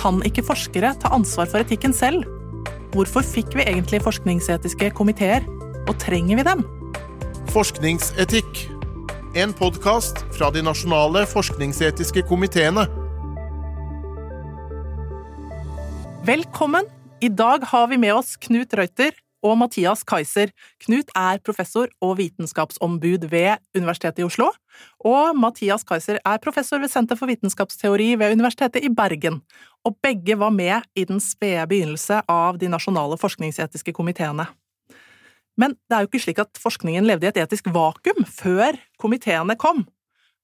Kan ikke forskere ta ansvar for etikken selv? Hvorfor fikk vi egentlig forskningsetiske komiteer, og trenger vi dem? Forskningsetikk. En podkast fra de nasjonale forskningsetiske komiteene. Velkommen! I dag har vi med oss Knut Reuter og Mathias Kaiser. Knut er professor og vitenskapsombud ved Universitetet i Oslo, og Mathias Kaiser er professor ved Senter for vitenskapsteori ved Universitetet i Bergen. Og begge var med i den spede begynnelse av de nasjonale forskningsetiske komiteene. Men det er jo ikke slik at forskningen levde i et etisk vakuum før komiteene kom.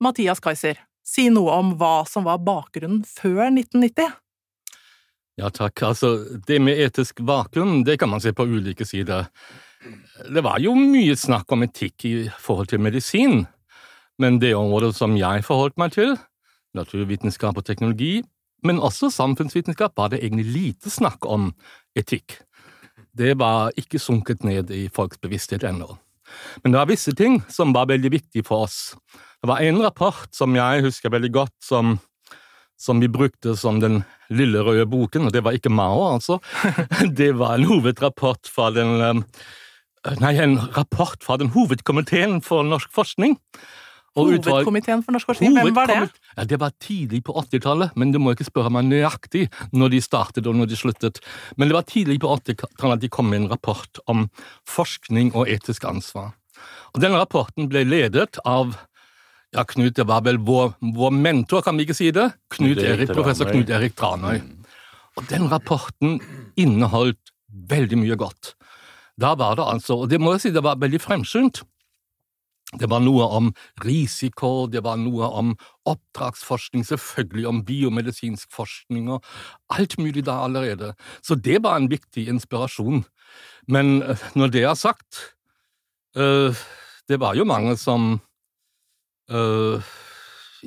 Mathias Kaiser, si noe om hva som var bakgrunnen før 1990. Ja, takk. Altså, det med etisk vakuum, det kan man se på ulike sider. Det var jo mye snakk om etikk i forhold til medisin, men det området som jeg forholdt meg til, naturvitenskap og teknologi, men også samfunnsvitenskap, var det egentlig lite snakk om etikk. Det var ikke sunket ned i folks bevissthet ennå. Men det var visse ting som var veldig viktige for oss. Det var en rapport som jeg husker veldig godt, som som vi brukte som den lille røde boken, og det var ikke Mao, altså. Det var en hovedrapport fra den um, Nei, en rapport fra den hovedkomiteen for norsk forskning. Hovedkomiteen for norsk forskning, hvem var det? Ja, Det var tidlig på 80-tallet, men du må ikke spørre meg nøyaktig når de startet og når de sluttet. Men det var tidlig på 80-tallet at de kom med en rapport om forskning og etisk ansvar. Og Denne rapporten ble ledet av ja, Knut, det var vel vår, vår, mentor, kan vi ikke si det? Knut Erik, professor Knut Erik Tranøy. Og den rapporten inneholdt veldig mye godt. Da var det altså, og det må jeg si, det var veldig fremsynt. Det var noe om risiko, det var noe om oppdragsforskning, selvfølgelig om biomedisinsk forskning og alt mulig da allerede. Så det var en viktig inspirasjon. Men øh, når det er sagt, øh, det var jo mange som uh,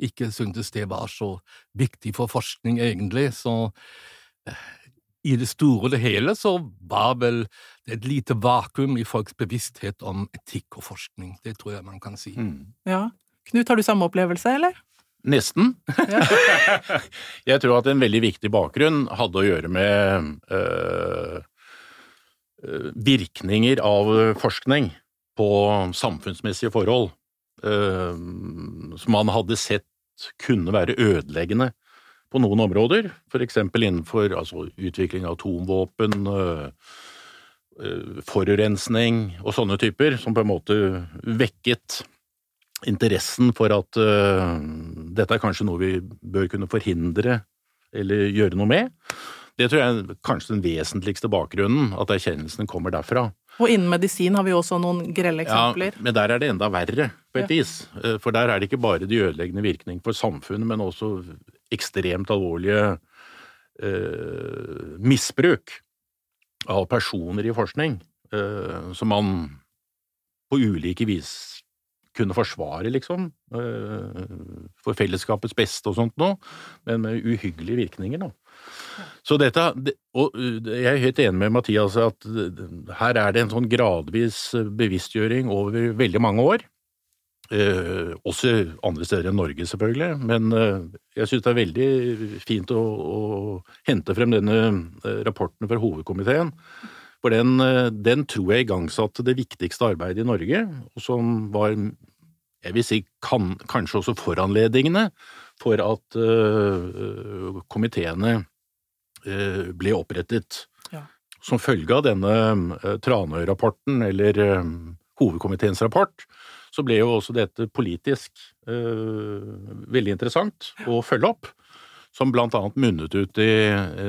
ikke syntes det var så viktig for forskning, egentlig. Så uh, i det store og det hele så var vel det et lite vakuum i folks bevissthet om etikk og forskning. Det tror jeg man kan si. Mm. Ja. Knut, har du samme opplevelse, eller? Nesten. Jeg tror at en veldig viktig bakgrunn hadde å gjøre med øh, virkninger av forskning på samfunnsmessige forhold. Eh, som man hadde sett kunne være ødeleggende på noen områder, eksempel innenfor altså, utvikling av atomvåpen, eh, eh, forurensning og sånne typer, som på en måte vekket interessen for at uh, dette er kanskje noe vi bør kunne forhindre eller gjøre noe med. Det tror jeg er kanskje den vesentligste bakgrunnen, at erkjennelsen kommer derfra. Og innen medisin har vi også noen grelle eksempler. Ja, men der er det enda verre, på et ja. vis. Eh, for der er det ikke bare de ødeleggende virkningene for samfunnet, men også ekstremt alvorlige eh, misbruk av personer i forskning, eh, som man på ulike vis kunne forsvare, liksom, eh, for fellesskapets beste og sånt noe, men med uhyggelige virkninger, da. Så dette, og jeg er helt enig med Mathias at her er det en sånn gradvis bevisstgjøring over veldig mange år. Eh, også andre steder enn Norge, selvfølgelig, men jeg synes det er veldig fint å, å, hente frem denne rapporten fra hovedkomiteen. For den, den tror jeg igangsatte det viktigste arbeidet i Norge, og som var, jeg vil si, kan, kanskje også foranledningene for at uh, komiteene uh, ble opprettet. Ja. Som følge av denne uh, Tranøy-rapporten, eller hovedkomiteens rapport, så ble jo også dette politisk veldig interessant å følge opp. Som blant annet munnet ut i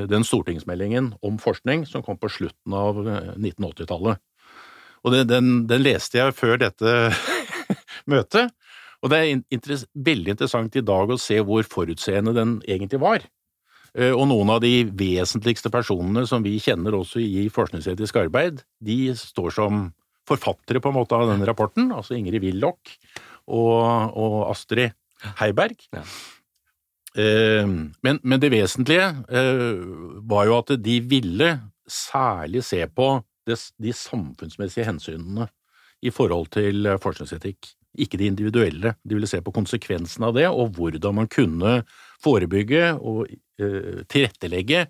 den stortingsmeldingen om forskning som kom på slutten av 1980-tallet. Og den, den, den leste jeg før dette møtet, og det er veldig interessant i dag å se hvor forutseende den egentlig var. Eh, og noen av de vesentligste personene som vi kjenner også i forskningsetisk arbeid, de står som forfattere på en måte av denne rapporten, altså Ingrid Willoch og, og Astrid Heiberg. Ja. Eh, men, men, det vesentlige eh, var jo at de ville særlig se på de samfunnsmessige hensynene i forhold til forskningsetikk ikke de individuelle. De ville se på konsekvensen av det, og hvordan man kunne forebygge og tilrettelegge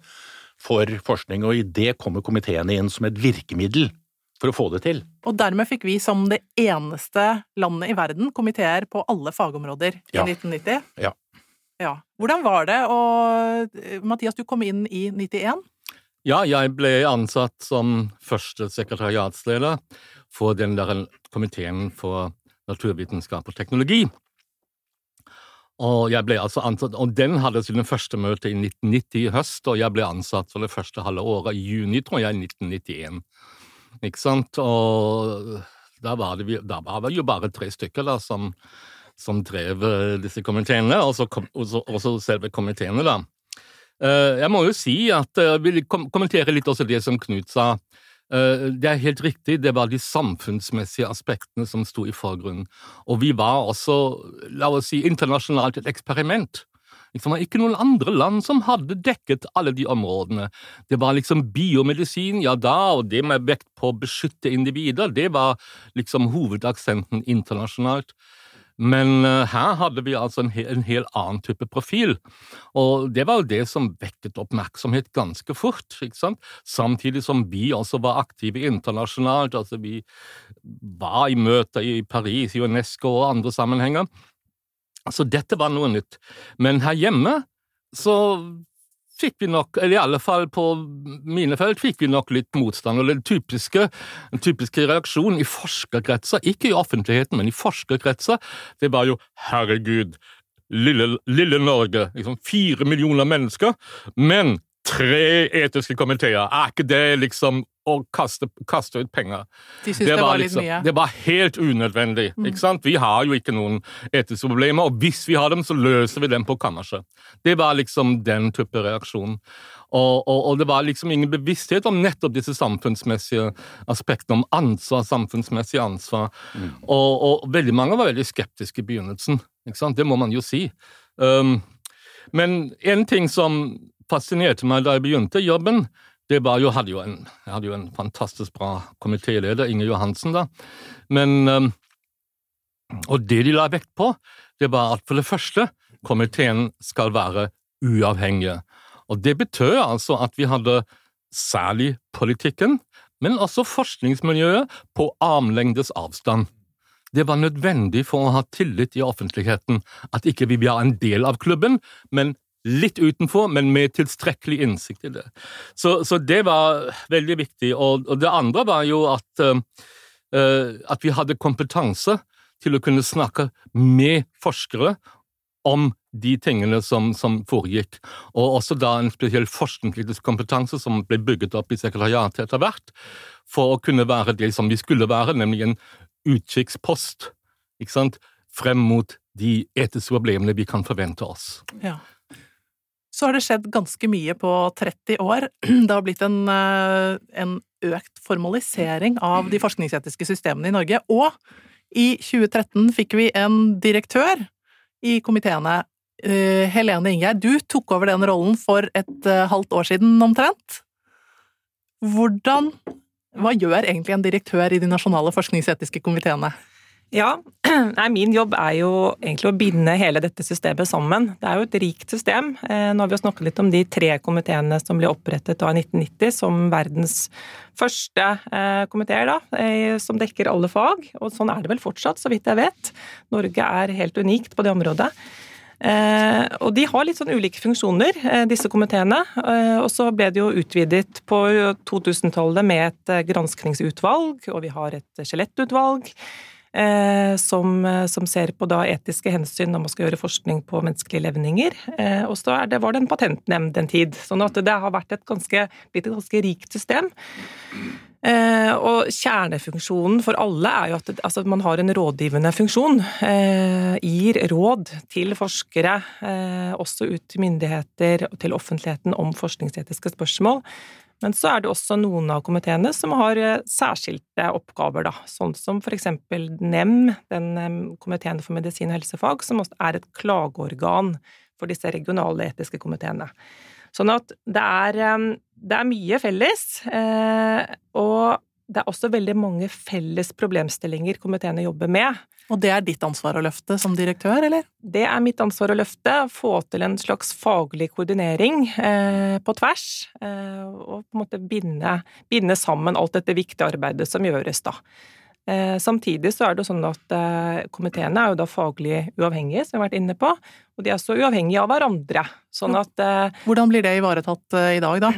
for forskning, og i det kommer komiteene inn som et virkemiddel for å få det til. Og dermed fikk vi som det eneste landet i verden komiteer på alle fagområder i Ja. 1990. Ja. Ja. Hvordan var det å Mathias, du kom inn i 91. Ja, jeg ble ansatt som første sekretariatsleder for den der komiteen for naturvitenskap og teknologi. Og altså ansatt, og den hadde sine første møte i 1990 i høst, og jeg ble ansatt for det første halve året i juni, tror jeg, 1991. Ikke sant? Og da var det, da var det jo bare tre stykker da, som, som drev eh, disse komiteene, og så, også, og så, og så selve komiteene, da. Eh, Jeg må jo si at eh, jeg vil kommentere litt også det som Knut sa. Eh, Det er helt riktig, det var de samfunnsmessige aspektene som sto i forgrunnen. Og vi var også, la oss si, internasjonalt et eksperiment. Det var ikke noen andre land som hadde dekket alle de områdene. Det var liksom biomedisin, ja da, og det med vekt på å beskytte individer, det var liksom hovedaksenten internasjonalt. Men eh, her hadde vi altså en, hel, en helt annen type profil, og det var jo det som vekket oppmerksomhet ganske fort. ikke sant? Samtidig som vi også var aktive internasjonalt. altså Vi var i møter i Paris, i UNESCO og andre sammenhenger. Så dette var noe nytt. Men her hjemme så fikk vi nok, eller i alle fall på mine felt, fikk vi nok litt motstand. Og den typiske, den typiske reaksjonen i forskerkretser, ikke i offentligheten, men i forskerkretser, det var jo herregud, lille, lille Norge, liksom fire millioner mennesker, men tre etiske komiteer, er ikke det liksom å kaste, kaste ut penger? De syntes det, var, litt liksom, mye. Det var helt unødvendig. ikke sant? Vi har jo ikke noen etiske problemer, og hvis vi har dem, så løser vi dem på kammerset. Det var liksom den type reaksjon. Og, og, og det var liksom ingen bevissthet om nettopp disse samfunnsmessige aspektene, om ansvar, samfunnsmessig ansvar. Og, og veldig mange var veldig skeptiske i begynnelsen. ikke sant? Det må man jo si. Um, men en ting som fascinerte meg da jeg begynte jobben, det var jo, hadde jo en, jeg hadde jo en fantastisk bra komitéleder, Inge Johansen, da. Men um, Og det de la vekt på, det var at for det første, komiteen skal være uavhengig. Og det betød altså at vi hadde særlig politikken, men også forskningsmiljøet på armlengdes avstand. Det var nødvendig for å ha tillit i offentligheten, at ikke vi var en del av klubben, men litt utenfor, men med tilstrekkelig innsikt i det. Så, så det var veldig viktig. Og, og det andre var jo at, uh, at vi hadde kompetanse til å kunne snakke med forskere om de tingene som, som foregikk, og også da en spesiell forskningspolitisk kompetanse som ble bygget opp i sekretariatet etter hvert, for å kunne være det som vi skulle være, nemlig en utkikkspost frem mot de etiske problemene vi kan forvente oss. Ja. Så har det skjedd ganske mye på 30 år. Det har blitt en, eh, en økt formalisering av de forskningsetiske systemene i Norge. Og i 2013 fikk vi en direktør i komiteene. Eh, Helene Ingjerd, du tok over den rollen for et eh, halvt år siden omtrent. Hvordan Hva gjør egentlig en direktør i de nasjonale forskningsetiske komiteene? Ja, nei, min jobb er jo egentlig å binde hele dette systemet sammen. Det er jo et rikt system. Eh, Nå har vi jo snakket litt om de tre komiteene som ble opprettet da i 1990 som verdens første eh, komiteer, da, eh, som dekker alle fag. Og sånn er det vel fortsatt, så vidt jeg vet. Norge er helt unikt på det området. Eh, og de har litt sånn ulike funksjoner, eh, disse komiteene. Eh, og så ble det jo utvidet på 2000-tallet med et granskningsutvalg, og vi har et skjelettutvalg. Eh, som, eh, som ser på da etiske hensyn når man skal gjøre forskning på menneskelige levninger. Eh, og så var det en patentnemnd en tid. Sånn at det har vært et ganske, blitt et ganske rikt system. Eh, og kjernefunksjonen for alle er jo at, altså, man har en rådgivende funksjon. Eh, gir råd til forskere, eh, også ut til myndigheter og til offentligheten om forskningsetiske spørsmål. Men så er det også noen av komiteene som har eh, særskilte oppgaver, da. Sånn som for eksempel NEM, den eh, komiteen for medisin og helsefag, som også er et klageorgan for disse regionale etiske komiteene. Sånn at det er, eh, det er mye felles, og det er også veldig mange felles problemstillinger komiteene jobber med. Og det er ditt ansvar å løfte som direktør, eller? Det er mitt ansvar å løfte, få til en slags faglig koordinering eh, på tvers, eh, og på en måte binde, binde, sammen alt dette viktige arbeidet som gjøres, da. Eh, samtidig så er det sånn at eh, komiteene er jo da faglig uavhengige, som vi har vært inne på, og de er så uavhengige av hverandre. Sånn at eh, Hvordan blir det ivaretatt eh, i dag, da?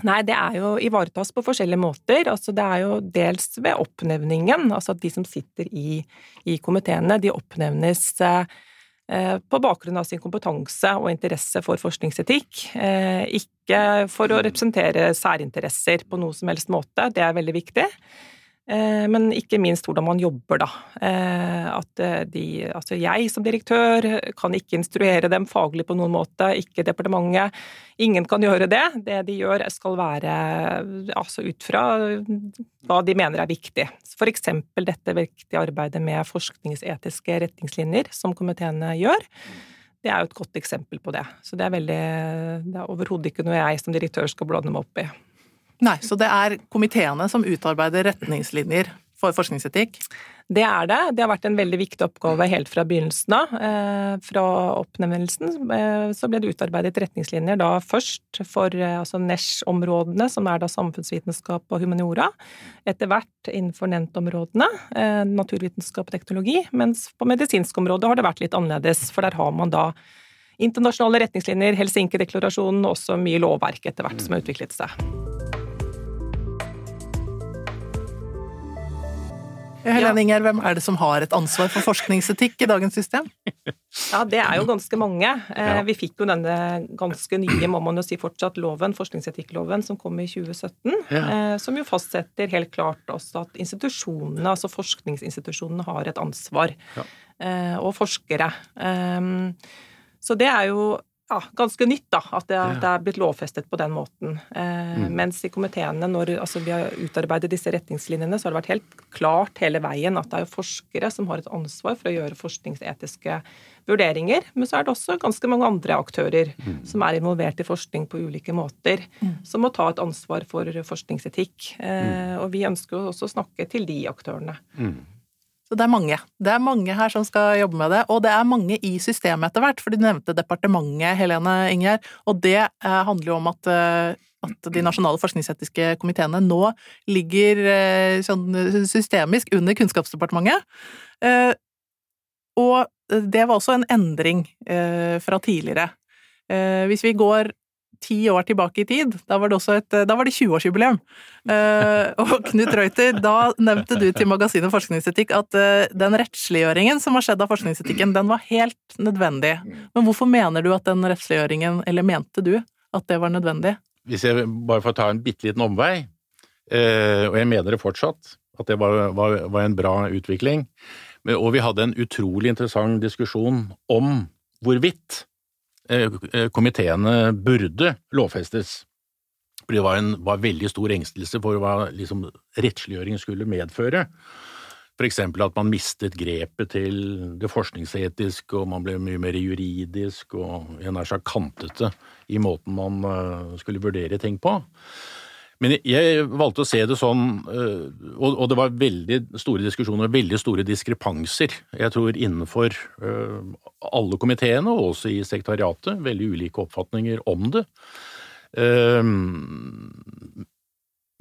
Nei, det er jo ivaretas på forskjellige måter. Altså, det er jo dels ved oppnevningen, altså at de som sitter i, i komiteene, de oppnevnes eh, på bakgrunn av sin kompetanse og interesse for forskningsetikk. Eh, ikke for å representere særinteresser på noe som helst måte, det er veldig viktig. Eh, men ikke minst hvordan man jobber, da. Eh, at eh, de, altså jeg som direktør kan ikke instruere dem faglig på noen måte, ikke departementet. Ingen kan gjøre det. Det de gjør skal være altså ut fra hva de mener er viktig. Eksempel dette viktige arbeidet med forskningsetiske retningslinjer som komiteene gjør. Det er jo et godt eksempel på det. Så det er er overhodet ikke noe jeg som direktør skal blande meg opp i. Nei, så det er komiteene som utarbeider retningslinjer for forskningsetikk? Det er det. Det har vært en veldig viktig oppgave helt fra begynnelsen av. Eh, fra oppnevnelsen eh, så ble det utarbeidet retningslinjer da først for eh, altså NESH-områdene, som er da samfunnsvitenskap og humaniora. Etter hvert innenfor nevntområdene, naturvitenskap og teknologi. Mens på medisinsk område har det vært litt annerledes, for der har man da internasjonale retningslinjer, Helsinki-deklarasjonen og også mye lovverk etter hvert som har utviklet seg. Helene Inger, hvem er det som har et ansvar for forskningsetikk i dagens system? Ja, det er jo ganske mange. Eh, vi fikk jo denne ganske nye, må man jo si fortsatt, loven, forskningsetikkloven, som kom i 2017. Ja. Eh, som jo fastsetter helt klart også at institusjonene, altså forskningsinstitusjonene, har et ansvar. Ja. Eh, og forskere. Så det er jo ja, ganske nytt, da, at det, at det, er blitt lovfestet på den måten. Eh, mm. Mens i komiteene, når altså, vi har utarbeidet disse retningslinjene, så har det vært helt klart hele veien at det er jo forskere som har et ansvar for å gjøre forskningsetiske vurderinger. Men så er det også ganske mange andre aktører mm. som er involvert i forskning på ulike måter, mm. som må ta et ansvar for forskningsetikk. Eh, mm. og vi ønsker jo også å snakke til de aktørene. Mm. Det er mange. Det er mange her som skal jobbe med det, og det er mange i systemet etter hvert, for du nevnte departementet, Helene Ingjerd, og det eh, handler jo om at, eh, at de nasjonale forskningsetiske komiteene nå ligger eh, sånn systemisk under Kunnskapsdepartementet. Og det var også en endring fra tidligere. Hvis vi går ti år tilbake i tid. Da var det også et, da var det 20-årsjubileum. Uh, og Knut Reuter, da nevnte du til magasinet Forskningsetikk at uh, den rettsliggjøringen som har skjedd av forskningsetikken, den var helt nødvendig. Men hvorfor mener du at den rettsliggjøringen, eller mente du at det var nødvendig? Hvis jeg bare får ta en bitte liten omvei, uh, og jeg mener det fortsatt, at det var, var, var en bra utvikling, og vi hadde en utrolig interessant diskusjon om hvorvidt Eh, eh, komiteene burde lovfestes. For det var en var veldig stor engstelse for hva liksom, rettsliggjøring skulle medføre. For eksempel at man mistet grepet til det forskningsetiske, og man ble mye mer juridisk og nær sagt kantete i måten man eh, skulle vurdere ting på. Men jeg valgte å se det sånn, og det var veldig store diskusjoner, veldig store diskrepanser, jeg tror innenfor øh, alle komiteene, og også i sekretariatet, veldig ulike oppfatninger om det.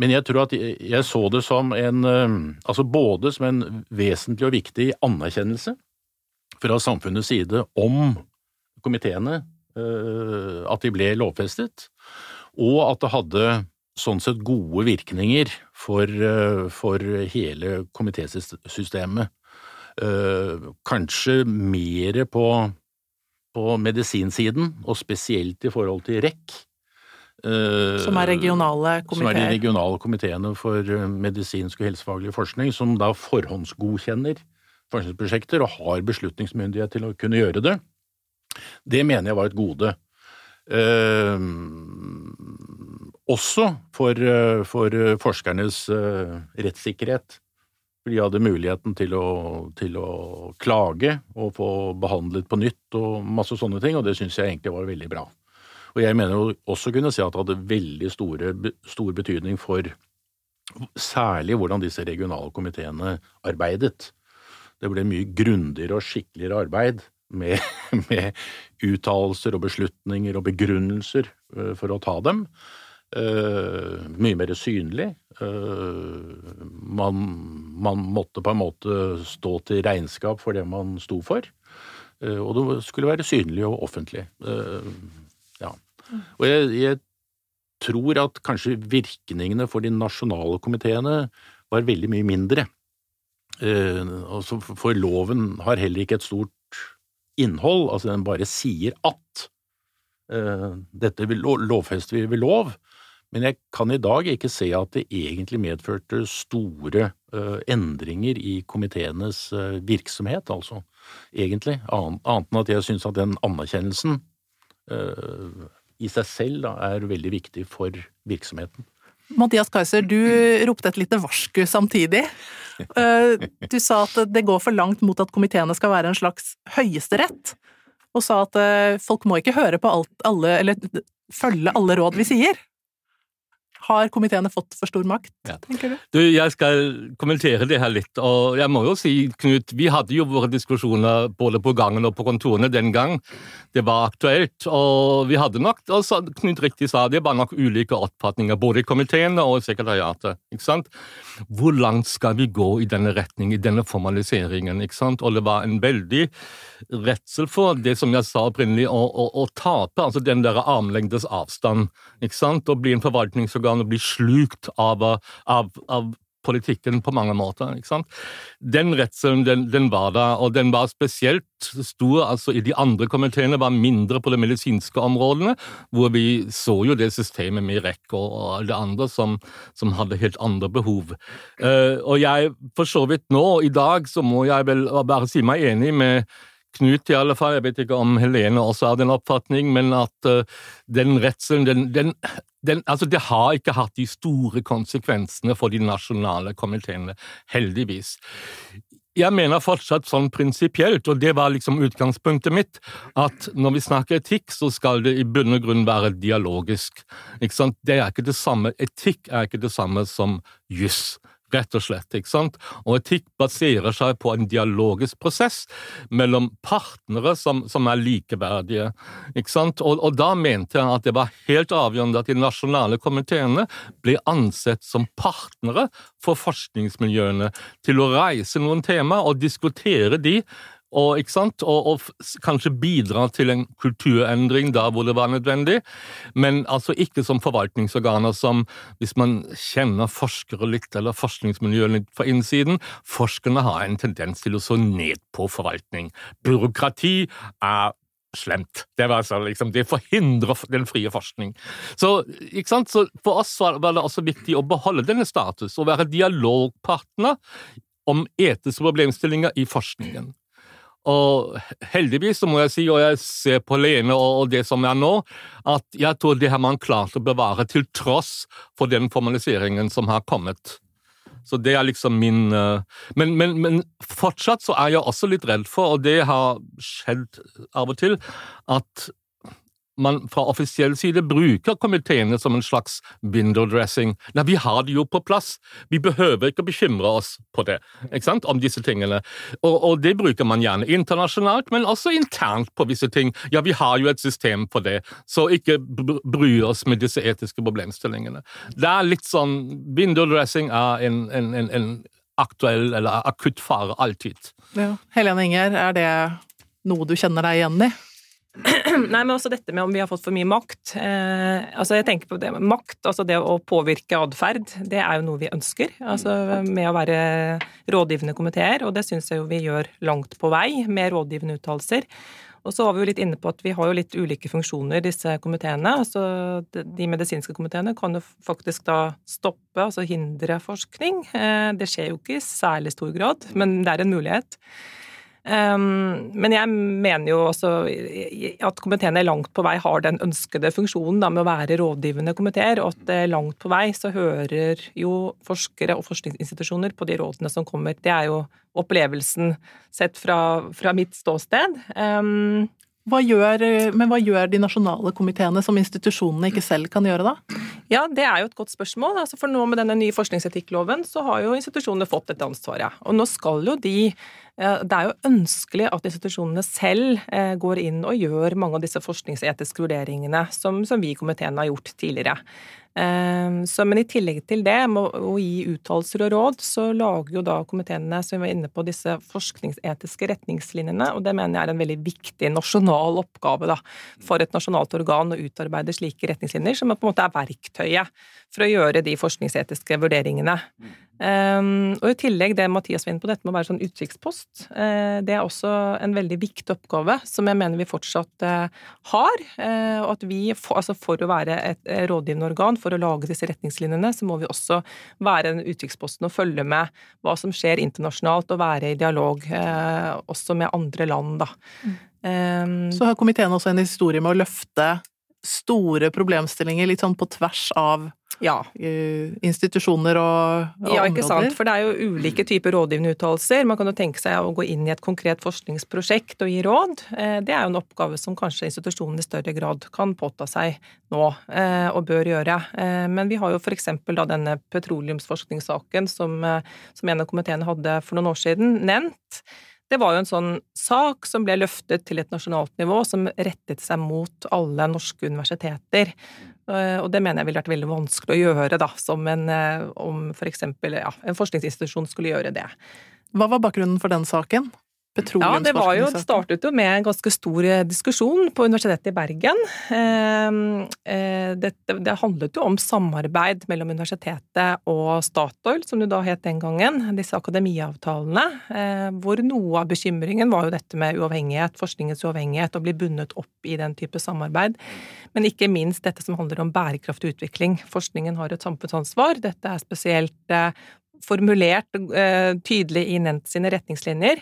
Men jeg tror at jeg så det som en Altså både som en vesentlig og viktig anerkjennelse fra samfunnets side om komiteene, at de ble lovfestet, og at det hadde sånn sett gode virkninger for, eh, for hele komitésystemet. Eh, kanskje mer på, på medisinsiden, og spesielt i forhold til REC. Eh, som er regionale komiteer? Som er de regionale komiteene for medisinsk og helsefaglig forskning, som da forhåndsgodkjenner forskningsprosjekter og har beslutningsmyndighet til å kunne gjøre det. Det mener jeg var et gode. Også for, eh, for eh, forskernes eh, rettssikkerhet. For de hadde muligheten til å, til å, klage og få behandlet på nytt og masse sånne ting, og det syns jeg egentlig var veldig bra. Og jeg mener også kunne si at det hadde veldig store, stor betydning for særlig hvordan disse regionale komiteene arbeidet. Det ble mye grundigere og skikkeligere arbeid med, med uttalelser og beslutninger og begrunnelser for å ta dem. Uh, mye mer synlig. Uh, man, man, måtte på en måte stå til regnskap for det man sto for. og det skulle være synlig og offentlig. ja. Og jeg, jeg tror at kanskje virkningene for de nasjonale komiteene var veldig mye mindre. Altså for loven har heller ikke et stort innhold, altså den bare sier at dette lovfester vi ved lov, men jeg kan i dag ikke se at det egentlig medførte store uh, endringer i komiteenes uh, virksomhet, altså, egentlig, annet enn at jeg syns at den anerkjennelsen uh, i seg selv da, er veldig viktig for virksomheten. Mathias Kaiser, du ropte et lite varsku samtidig. Eh, du sa at det går for langt mot at komiteene skal være en slags høyesterett, og sa at eh, folk må ikke høre på alt, alle, eller følge alle råd vi sier. Har komiteene fått for stor makt, ja. tenker du? du? Jeg skal kommentere det her litt. og Jeg må jo si, Knut, vi hadde jo våre diskusjoner både på gangen og på kontorene den gang det var aktuelt. Og vi hadde nok, og så Knut riktig sa, det var nok ulike oppfatninger både i komiteene og i sekretariatet. ikke sant? Hvor langt skal vi gå i denne retning, i denne formaliseringen? ikke sant? Og det var en veldig redsel for det som jeg sa opprinnelig, å, å, å tape altså den der armlengdes avstand. ikke sant? Å bli en forvaltningsorgan og bli slukt av, av, av politikken på mange måter. ikke sant? Den redselen den, den, var der, og den var spesielt stor altså i de andre komiteene, var mindre på de medisinske områdene, hvor vi så jo det systemet med REC og alle det andre som, som hadde helt andre behov. Uh, og jeg, for så vidt nå, i dag, så må jeg vel bare si meg enig med Knut i alle fall, jeg vet ikke om Helene også har den oppfatning, men at uh, den redselen, den, den, den, altså det har ikke hatt de store konsekvensene for de nasjonale komiteene, heldigvis. Jeg mener fortsatt sånn prinsipielt, og det var liksom utgangspunktet mitt, at når vi snakker etikk, så skal det i bunn og grunn være dialogisk. Ikke sant? Det er ikke det samme, Etikk er ikke det samme som juss rett og slett. ikke sant? Og etikk baserer seg på en dialogisk prosess mellom partnere som, som er likeverdige. ikke sant? Og, og, da mente jeg at det var helt avgjørende at de nasjonale komiteene ble ansett som partnere for forskningsmiljøene til å reise noen tema og diskutere de og, og, og, kanskje bidra til en kulturendring der hvor det var nødvendig, men altså ikke som forvaltningsorganer som, hvis man kjenner forskere litt, eller forskningsmiljøet litt fra innsiden, forskerne har en tendens til å så ned på forvaltning. Byråkrati er slemt. Det, var altså, liksom, det forhindrer den frie forskning. Så, så, For oss var det også viktig å beholde denne status, og være dialogpartner om etiske problemstillinger i forskningen. Og heldigvis så må jeg si, og jeg ser på Lene og det som er nå, at jeg tror det har man klart å bevare til tross for den formaliseringen som har kommet. Så det er liksom min eh, men, men, men, fortsatt så er jeg også litt redd for, og det har skjedd av og til, at man fra offisiell side bruker komiteene som en slags window dressing. Nei, vi har det jo på plass. Vi behøver ikke å bekymre oss på det, ikke sant, om disse tingene. Og, og, det bruker man gjerne internasjonalt, men også internt på visse ting. Ja, vi har jo et system for det, så ikke bry oss med disse etiske problemstillingene. Det er litt sånn Window dressing er en, en, en, en aktuell eller akutt fare alltid. Ja. Helene Inger, er det noe du kjenner deg igjen i? Nei, men også dette med om vi har fått for mye makt. Eh, altså jeg tenker på det med Makt, altså det å påvirke atferd, det er jo noe vi ønsker. Altså med å være rådgivende komiteer, og det syns jeg jo vi gjør langt på vei med rådgivende uttalelser. Og så var vi jo litt inne på at vi har jo litt ulike funksjoner, disse komiteene. Altså de medisinske komiteene kan jo faktisk da stoppe, altså hindre forskning. Eh, det skjer jo ikke i særlig stor grad, men det er en mulighet. Um, men jeg mener jo også at komiteene langt på vei har den ønskede funksjonen da, med å være rådgivende komiteer, og at langt på vei så hører jo forskere og forskningsinstitusjoner på de rådene som kommer. Det er jo opplevelsen sett fra, fra mitt ståsted. Hva gjør, men hva gjør de nasjonale komiteene som institusjonene ikke selv kan gjøre, da? Ja, det er jo et godt spørsmål. Altså for nå med denne nye forskningsetikkloven så har jo institusjonene fått dette ansvaret. Og nå skal jo de Det er jo ønskelig at institusjonene selv eh, går inn og gjør mange av disse forskningsetiske vurderingene som, som vi i komiteen har gjort tidligere. Ehm, så, men i tillegg til det, med å gi uttalelser og råd, så lager jo da komiteene, som vi var inne på, disse forskningsetiske retningslinjene, og det mener jeg er en veldig viktig nasjonal oppgave da, for et nasjonalt organ å utarbeide slike retningslinjer, som på en måte er verktøyet for å gjøre de forskningsetiske vurderingene. Um, og i tillegg det Mathias vinner på, dette med å være sånn utsiktspost. Uh, det er også en veldig viktig oppgave som jeg mener vi fortsatt uh, har. Uh, og at vi, for, altså for å være et rådgivende organ, for å lage disse retningslinjene, så må vi også være den utsiktsposten og følge med hva som skjer internasjonalt, og være i dialog også med andre land, da. Um, så har komiteen også en historie med å løfte store problemstillinger litt sånn på tvers av ja. institusjoner og, og ja, ikke sant. For det er jo ulike typer rådgivende uttalelser. Man kan jo tenke seg å gå inn i et konkret forskningsprosjekt og gi råd. Eh, det er jo en oppgave som kanskje institusjonen i større grad kan påta seg nå, eh, og bør gjøre. Eh, men vi har jo f.eks. da denne petroleumsforskningssaken som, som en av komiteene hadde for noen år siden, nevnt. Det var jo en sånn sak som ble løftet til et nasjonalt nivå, som rettet seg mot alle norske universiteter. Eh, og det mener jeg ville vært veldig vanskelig å gjøre, da, som en, om om for eksempel ja, en forskningsinstitusjon skulle gjøre det. Hva var bakgrunnen for den saken? Ja, det var jo, startet jo med en ganske stor eh, diskusjon på Universitetet i Bergen. Ehm, eh, det, det, handlet jo om samarbeid mellom universitetet og Statoil, som det da het den gangen, disse akademiavtalene. Eh, hvor noe av bekymringen var jo dette med uavhengighet, forskningens uavhengighet, å bli bundet opp i den type samarbeid. Men ikke minst dette som handler om bærekraftig utvikling. Forskningen har et samfunnsansvar. Dette er spesielt formulert tydelig i Nent sine retningslinjer.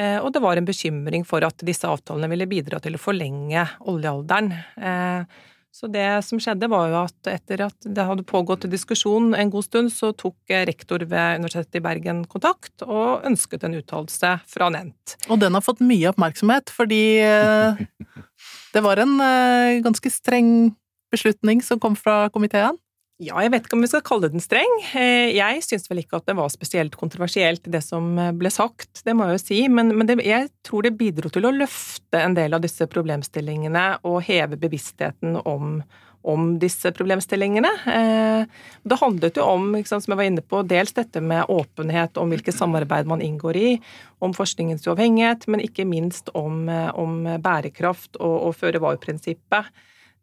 Eh, og det var en bekymring for at disse avtalene ville bidra til å forlenge oljealderen. Eh, så det som skjedde, var jo at etter at det hadde pågått diskusjon en god stund, så tok rektor ved Universitetet i Bergen kontakt og ønsket en uttalelse fra Nent. Og den har fått mye oppmerksomhet, fordi eh, det var en ganske streng beslutning som kom fra komiteen? Ja, jeg vet ikke om vi skal kalle den streng. Eh, jeg syns vel ikke at det var spesielt kontroversielt, det som eh, ble sagt, det må jeg jo si. Men, men det, jeg tror det bidro til å løfte en del av disse problemstillingene og heve bevisstheten om, om disse problemstillingene. Eh, det handlet jo om, sant, som jeg var inne på, dels dette med åpenhet om hvilket samarbeid man inngår i, om forskningens uavhengighet, men ikke minst om, om bærekraft og, og føre-var-prinsippet.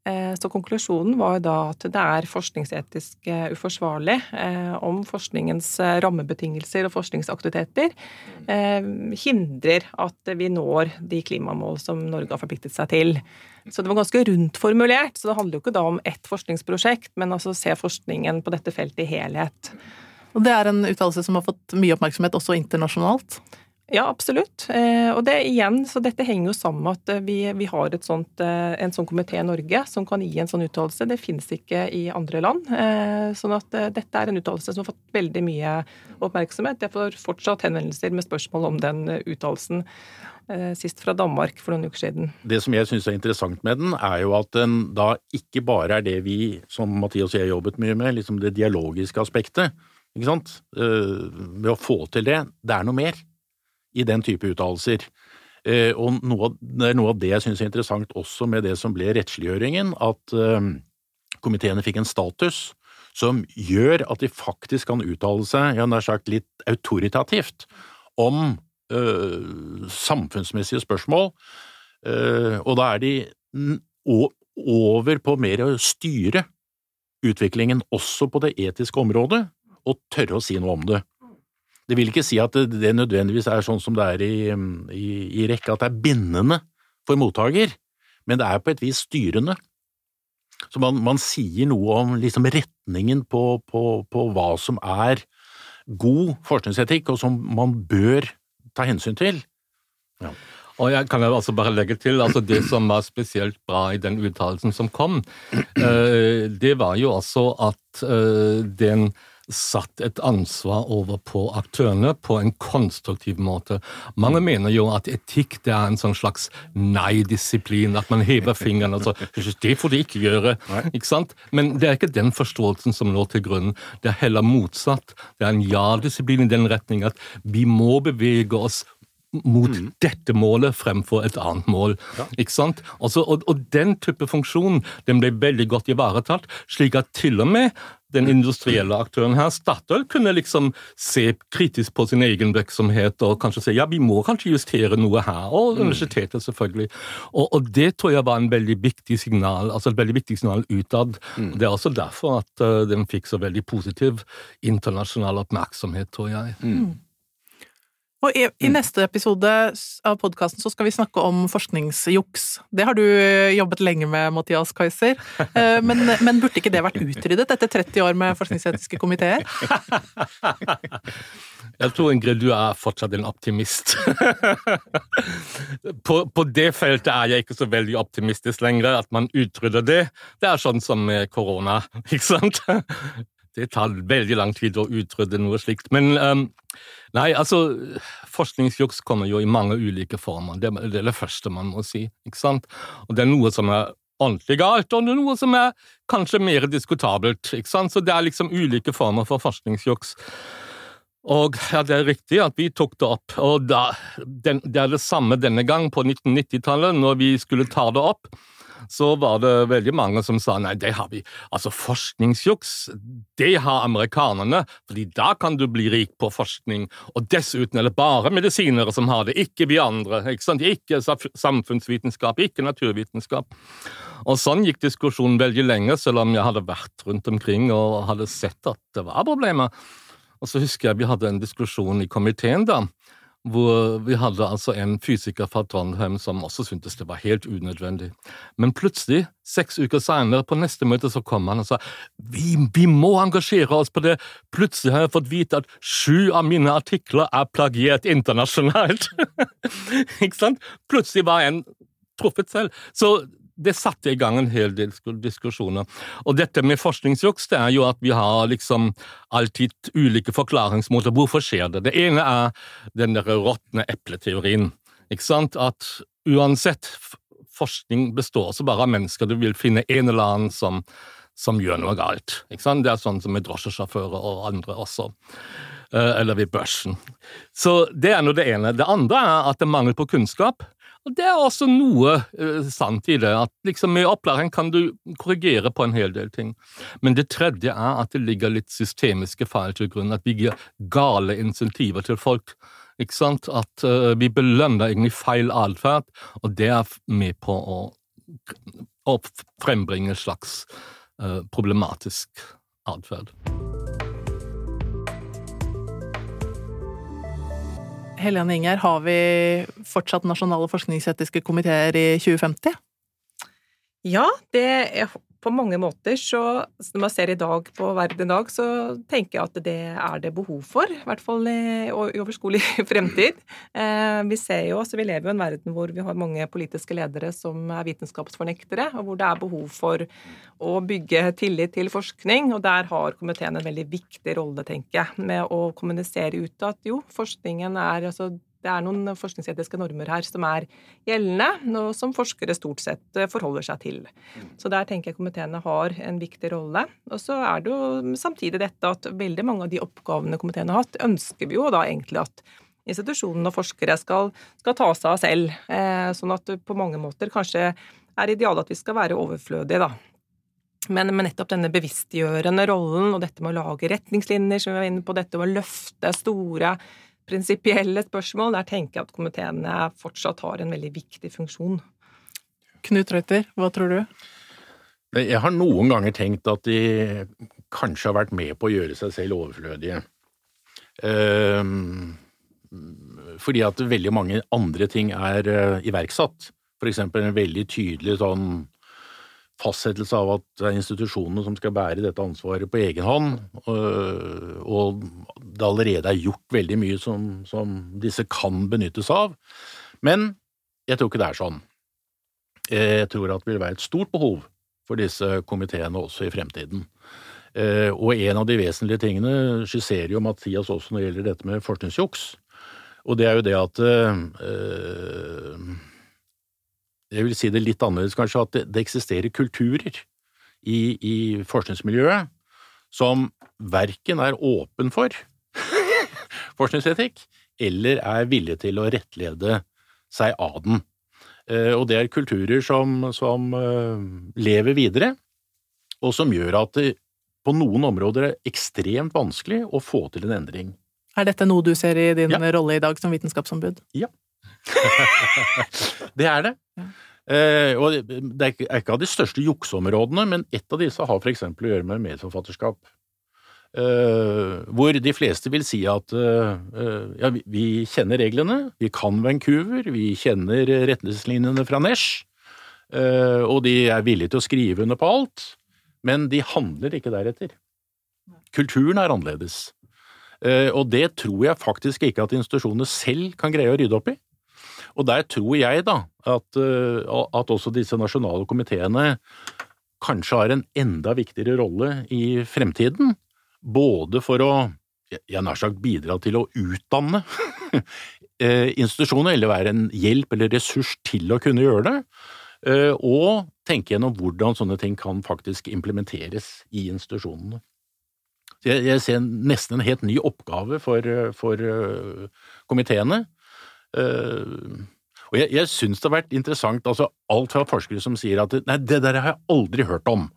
Eh, så konklusjonen var da at det er forskningsetisk eh, uforsvarlig eh, om forskningens rammebetingelser og forskningsaktiviteter hindrer at vi når de klimamål som Norge har forpliktet seg til. Så det var ganske rundt formulert. Så det handler jo ikke da om ett forskningsprosjekt, men altså se forskningen på dette feltet i helhet. Og det er en uttalelse som har fått mye oppmerksomhet også internasjonalt? Ja, absolutt. Eh, og det igjen, så dette henger jo sammen med at eh, vi, vi har sånt, eh, en sånn komité i Norge som kan gi en sånn uttalelse. Det finnes ikke i andre land. Sånn at dette er en uttalelse som har fått veldig mye oppmerksomhet. Jeg får fortsatt henvendelser med spørsmål om den uttalelsen. Sist fra Danmark for noen uker siden. Det som jeg syns er interessant med den, er jo at den da ikke bare er det vi, som Mathias og jeg jobbet mye med, liksom det dialogiske aspektet. Ikke sant? Ved å få til det. Det er noe mer i den type uttalelser. Eh, og noe, det er noe av det jeg syns er interessant også med det som ble rettsliggjøringen, at eh, komiteene fikk en status som gjør at de faktisk kan uttale seg, ja, nær sagt litt autoritativt, om ø, samfunnsmessige spørsmål, og da er de over på mer å styre utviklingen også på det etiske området, og tørre å si noe om det. Det vil ikke si at det, nødvendigvis er sånn som det er i, i, i rekke, at det er bindende for mottaker, men det er på et vis styrende. Så man, man sier noe om liksom retningen på, på, på, hva som er god forskningsetikk, og som man bør ta hensyn til. Ja. Og jeg kan altså bare legge til altså Det som var spesielt bra i den uttalelsen som kom, uh, det var jo altså at uh, den satt et ansvar over på aktørene på en konstruktiv måte. Mange mener jo at etikk det er en sånn slags nei-disiplin, at man hever fingeren og så Det får de ikke gjøre. ikke sant? Men det er ikke den forståelsen som lå til grunn. Det er heller motsatt. Det er en ja-disiplin i den retning at vi må bevege oss mot mm. dette målet fremfor et annet mål. Ja. Ikke sant? Altså, og, og, den type funksjon den ble veldig godt ivaretatt, slik at til og med den industrielle aktøren her, Statoil, kunne liksom se kritisk på sin egen virksomhet og kanskje si ja, vi må kanskje justere noe her, og mm. universitetet selvfølgelig. Og, og det tror jeg var en veldig viktig signal, altså et veldig viktig signal utad. Mm. Det er også derfor at uh, den fikk så veldig positiv internasjonal oppmerksomhet, tror jeg. Mm. Og i, i, mm. neste episode av podkasten så skal vi snakke om forskningsjuks. Det har du eh, jobbet lenge med, Mathias Kaiser. Eh, men, men burde ikke det vært utryddet etter 30 år med forskningsetiske komiteer? Jeg tror Ingrid, du er fortsatt en optimist. på, på, det feltet er jeg ikke så veldig optimistisk lenger, at man utrydder det. Det er sånn som med korona, ikke sant? Det tar veldig lang tid å utrydde noe slikt. Men um, Nei, altså, forskningsjuks kommer jo i mange ulike former. Det, er det første man må si. ikke sant? Og det er noe som er ordentlig galt, og det er noe som er kanskje mer diskutabelt. ikke sant? Så det er liksom ulike former for forskningsjuks. Og ja, det er riktig at vi tok det opp, og da, den, det er det samme denne gang på 1990-tallet, når vi skulle ta det opp så var det veldig mange som sa nei, det har vi. Altså, forskningsjuks, det har amerikanerne, fordi da kan du bli rik på forskning. Og dessuten er det bare medisinere som har det, ikke vi andre. Ikke, sant? ikke samfunnsvitenskap, ikke naturvitenskap. Og sånn gikk diskusjonen veldig lenge, selv om jeg hadde vært rundt omkring og hadde sett at det var problemer. Og så husker jeg vi hadde en diskusjon i komiteen da, hvor vi hadde altså en fysiker fra Trondheim som også syntes det var helt unødvendig. Men plutselig, seks uker senere, på neste møte, så kom han og sa vi, vi må engasjere oss på det. Plutselig har jeg fått vite at sju av mine artikler er plagiert internasjonalt. Ikke sant? Plutselig var en truffet selv. Så det satte i gang en hel del diskusjoner. Og dette med forskningsjuks det er jo at vi har liksom alltid ulike forklaringsmåter. Hvorfor skjer det? Det ene er den der råtne epleteorien. Ikke sant? At uansett forskning består også bare av mennesker. Du vil finne en eller annen som, som gjør noe galt. Ikke sant? Det er sånn som med drosjesjåfører og andre også. Eh, eller ved børsen. Så det er nå det ene. Det andre er at det er mangel på kunnskap. Og Det er også noe eh, sant i det, at liksom med opplæring kan du korrigere på en hel del ting. Men det tredje er at det ligger litt systemiske feil til grunn, at vi gir gale insentiver til folk. Ikke sant? At eh, vi belønner egentlig feil atferd, og det er med på å, å frembringe en slags eh, problematisk atferd. Helene Inger, har vi fortsatt nasjonale forskningsetiske komiteer i 2050? Ja, det på mange måter så Når man ser i dag på verden i dag, så tenker jeg at det er det behov for. I hvert fall i overskuelig fremtid. Eh, vi ser jo, altså vi lever jo i en verden hvor vi har mange politiske ledere som er vitenskapsfornektere, og hvor det er behov for å bygge tillit til forskning. Og der har komiteen en veldig viktig rolle, tenker jeg, med å kommunisere ut at jo, forskningen er altså det er noen forskningsetiske normer her som er gjeldende, og som forskere stort sett eh, forholder seg til. Så der tenker jeg komiteene har en viktig rolle. Og så er det jo samtidig dette at veldig mange av de oppgavene komiteene har hatt, ønsker vi jo da egentlig at institusjonene og forskere skal, skal ta seg av selv. Eh, sånn at det på mange måter kanskje er idealet at vi skal være overflødige, da. Men med nettopp denne bevisstgjørende rollen og dette med å lage retningslinjer, som vi var inne på, dette med å løfte store prinsipielle spørsmål, der tenker jeg at komiteene fortsatt har en veldig viktig funksjon. Knut Røtter, hva tror du? Jeg har noen ganger tenkt at de kanskje har vært med på å gjøre seg selv overflødige. Ehm, fordi at veldig mange andre ting er eh, iverksatt. For eksempel en veldig tydelig sånn fastsettelse av at det er institusjonene som skal bære dette ansvaret på egen hånd, og det allerede er gjort veldig mye som, som disse kan benyttes av. Men jeg tror ikke det er sånn. Jeg tror at det vil være et stort behov for disse komiteene også i fremtiden. Eh, og en av de vesentlige tingene skisserer jo Mathias også når det gjelder dette med forskningsjuks. Og det er jo det at eh, Jeg vil si det litt annerledes, kanskje, at det, det eksisterer kulturer i, i forskningsmiljøet som verken er åpen for forskningsetikk, eller er villig til å rettlede seg av den. Eh, og det er kulturer som, som eh, lever videre, og som gjør at det på noen områder er ekstremt vanskelig å få til en endring. Er dette noe du ser i din Ja. rolle i dag som vitenskapsombud? det er det. Eh, og det er ikke, av de største jukseområdene, men ett av disse har eksempel å gjøre med medforfatterskap. Eh, hvor de fleste vil si at eh, eh, ja, vi, vi kjenner reglene, vi kan Vancouver, vi kjenner retningslinjene fra Nesh, eh, og de er villige til å skrive under på alt, men de handler ikke deretter. Kulturen er annerledes. Eh, og det tror jeg faktisk ikke at institusjonene selv kan greie å rydde opp i. Og der tror jeg da at, eh, at også disse nasjonale komiteene kanskje har en enda viktigere rolle i fremtiden, både for å jeg nær sagt bidra til å utdanne eh, institusjoner, eller være en hjelp eller ressurs til å kunne gjøre det, eh, og tenke gjennom hvordan sånne ting kan faktisk implementeres i institusjonene. Jeg, ser nesten en helt ny oppgave for, for komiteene. Eh, og jeg, jeg syns det har vært interessant, altså alt fra forskere som sier at nei, det der har jeg aldri hørt om.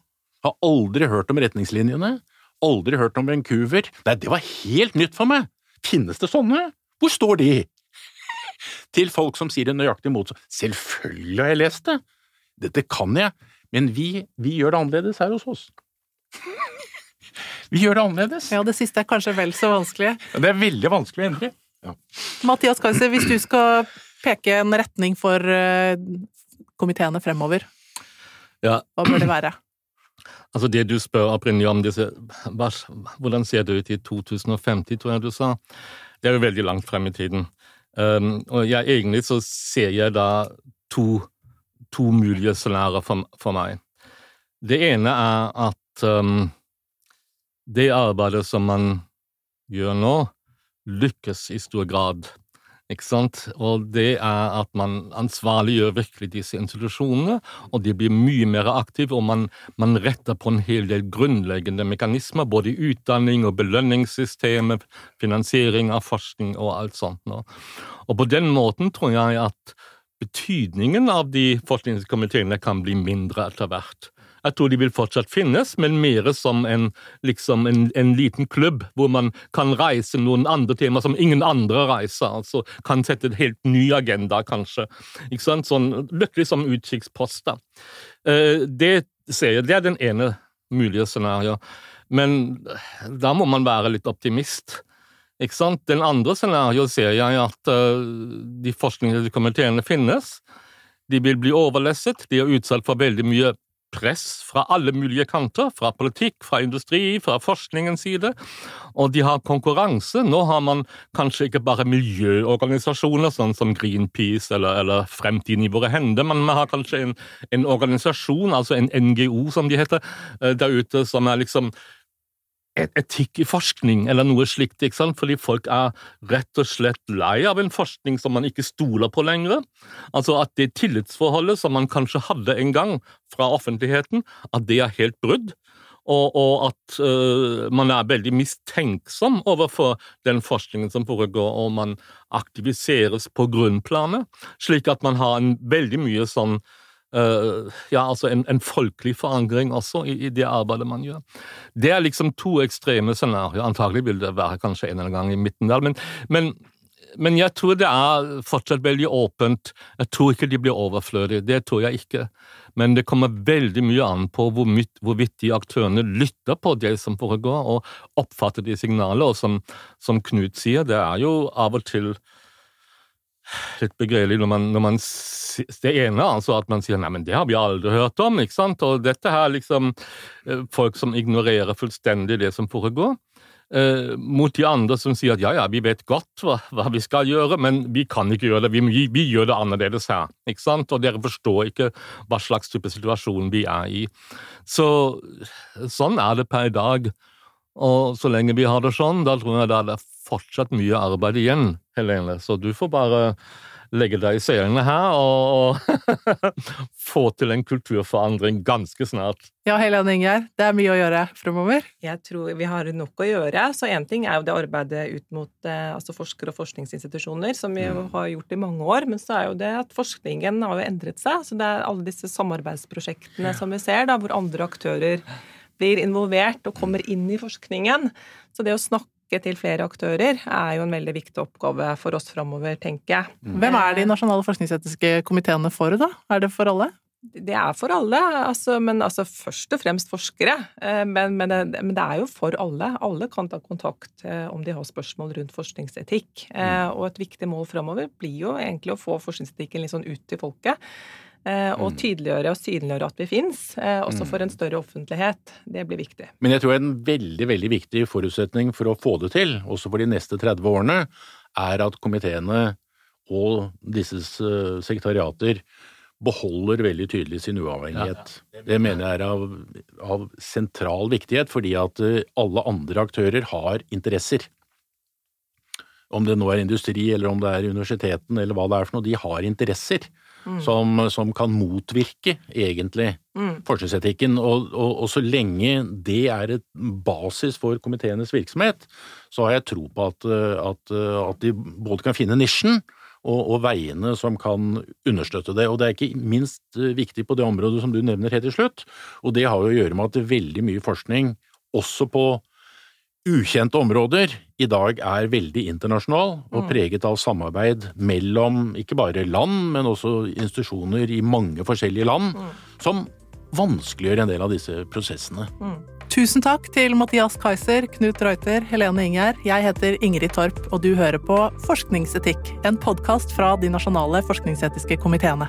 Har aldri hørt om retningslinjene, aldri hørt om Vancouver. Nei, det var helt nytt for meg! Finnes det sånne? Hvor står de? Til folk som sier det nøyaktig motsatt. Selvfølgelig har jeg lest det! Dette kan jeg, men vi, vi gjør det annerledes her hos oss. Vi gjør det annerledes. Ja, det siste er kanskje vel så vanskelig. Det er veldig vanskelig å endre. Mathias Kaiser, hvis du skal peke en retning for eh, komiteene fremover, Ja, hva bør det være? altså det du spør opprinnelig om disse Hvordan ser det ut i 2050, tror jeg du sa? Det er jo veldig langt frem i tiden. Um, og jeg, egentlig så ser jeg da to, to mulige scenarioer for, for meg. Det ene er at um, det arbeidet som man gjør nå, lykkes i stor grad. Ikke sant? Og det er at man ansvarliggjør virkelig disse institusjonene, og de blir mye mer aktive, og man, man retter på en hel del grunnleggende mekanismer, både i utdanning og belønningssystemet, finansiering av forskning og alt sånt. nå. Og på den måten tror jeg at betydningen av de forskningskomiteene kan bli mindre etter hvert. Jeg tror de vil fortsatt finnes, men mer som en, liksom en, en liten klubb hvor man kan reise noen andre temaer som ingen andre reiser. altså Kan sette en helt ny agenda, kanskje. Ikke sant? Sånn Lykkelig som utkikkspost. Eh, Det ser jeg, det er den ene mulige scenarioet. Men da må man være litt optimist. Ikke sant? Den andre scenarioet ser jeg at eh, de forskningskomiteene finnes. De vil bli overlesset, de er utsatt for veldig mye press fra alle mulige kanter, fra politikk, fra industri, fra forskningens side, og de har konkurranse. Nå har man kanskje ikke bare miljøorganisasjoner, sånn som Greenpeace eller, eller Fremtiden i våre hender, men man har kanskje en, en organisasjon, altså en NGO som de heter, eh, der ute, som er liksom etikk i forskning, eller noe slikt, ikke sant? fordi folk er rett og slett lei av en forskning som man ikke stoler på lenger. Altså at det tillitsforholdet som man kanskje hadde en gang fra offentligheten, at det er helt brudd. Og, og at uh, man er veldig mistenksom overfor den forskningen som foregår, og man aktiviseres på grunnplanet, slik at man har en veldig mye sånn ja, altså en, en folkelig forankring også i, i det arbeidet man gjør. Det er liksom to ekstreme scenarioer. Antagelig vil det være kanskje en eller annen gang i midten der, men, men, men jeg tror det er fortsatt veldig åpent. Jeg tror ikke de blir overflødige, det tror jeg ikke. Men det kommer veldig mye an på hvorvidt, hvorvidt de aktørene lytter på det som foregår, og oppfatter de signalene. Og som, som Knut sier, det er jo av og til litt begredelig når man, når man Det ene altså at man sier nei, men det har vi aldri hørt om, ikke sant? Og dette her liksom eh, Folk som ignorerer fullstendig det som foregår. eh, mot de andre som sier at ja, ja, vi vet godt hva, hva vi skal gjøre, men vi kan ikke gjøre det. Vi, vi, gjør det annerledes her. ikke sant? Og dere forstår ikke hva slags type situasjon vi er i. Så sånn er det per i dag. Og så lenge vi har det sånn, da tror jeg det er fortsatt mye arbeid igjen, Helene. Så du får bare legge deg i selene her og få til en kulturforandring ganske snart. Ja, Helene Ingjerd, det er mye å gjøre fremover? Jeg tror vi har nok å gjøre. Så én ting er jo det arbeidet ut mot eh, altså forskere og forskningsinstitusjoner, som vi mm. har gjort i mange år. Men så er jo det at forskningen har jo endret seg. Så det er alle disse samarbeidsprosjektene som vi ser, da, hvor andre aktører blir involvert og kommer inn i forskningen. Så det å snakke til flere aktører er jo en veldig viktig oppgave for oss framover, tenker jeg. Mm. Hvem er de nasjonale forskningsetiske komiteene for, da? Er det for alle? Det er for alle, altså, men altså først og fremst forskere. Eh, men, men, det, men, det, er jo for alle. Alle kan ta kontakt eh, om de har spørsmål rundt forskningsetikk. Eh, mm. Og et viktig mål framover blir jo egentlig å få forskningsetikken litt sånn ut til folket. Eh, og mm. tydeliggjøre og synliggjøre at vi fins, eh, også for en mm. større offentlighet. Det blir viktig. Men jeg tror en veldig, veldig viktig forutsetning for å få det til, også for de neste 30 årene, er at komiteene og disse eh, sekretariater beholder veldig tydelig sin uavhengighet. Det mener jeg er av, av sentral viktighet, fordi at alle andre aktører har interesser om det nå er industri eller om det er universiteten eller hva det er for noe, de har interesser mm. som, som, kan motvirke, egentlig, mm. forskningsetikken. Og, og, og, så lenge det er et basis for komiteenes virksomhet, så har jeg tro på at, at, at de både kan finne nisjen og, og, veiene som kan understøtte det. Og det er ikke minst viktig på det området som du nevner helt til slutt, og det har jo å gjøre med at veldig mye forskning, også på ukjente områder i dag er veldig internasjonal og mm. preget av samarbeid mellom ikke bare land, men også institusjoner i mange forskjellige land, mm. som vanskeliggjør en del av disse prosessene. Mm. Tusen takk til Mathias Kaiser, Knut Reuter, Helene Ingjerd. Jeg heter Ingrid Torp, og du hører på Forskningsetikk, en podkast fra de nasjonale forskningsetiske komiteene.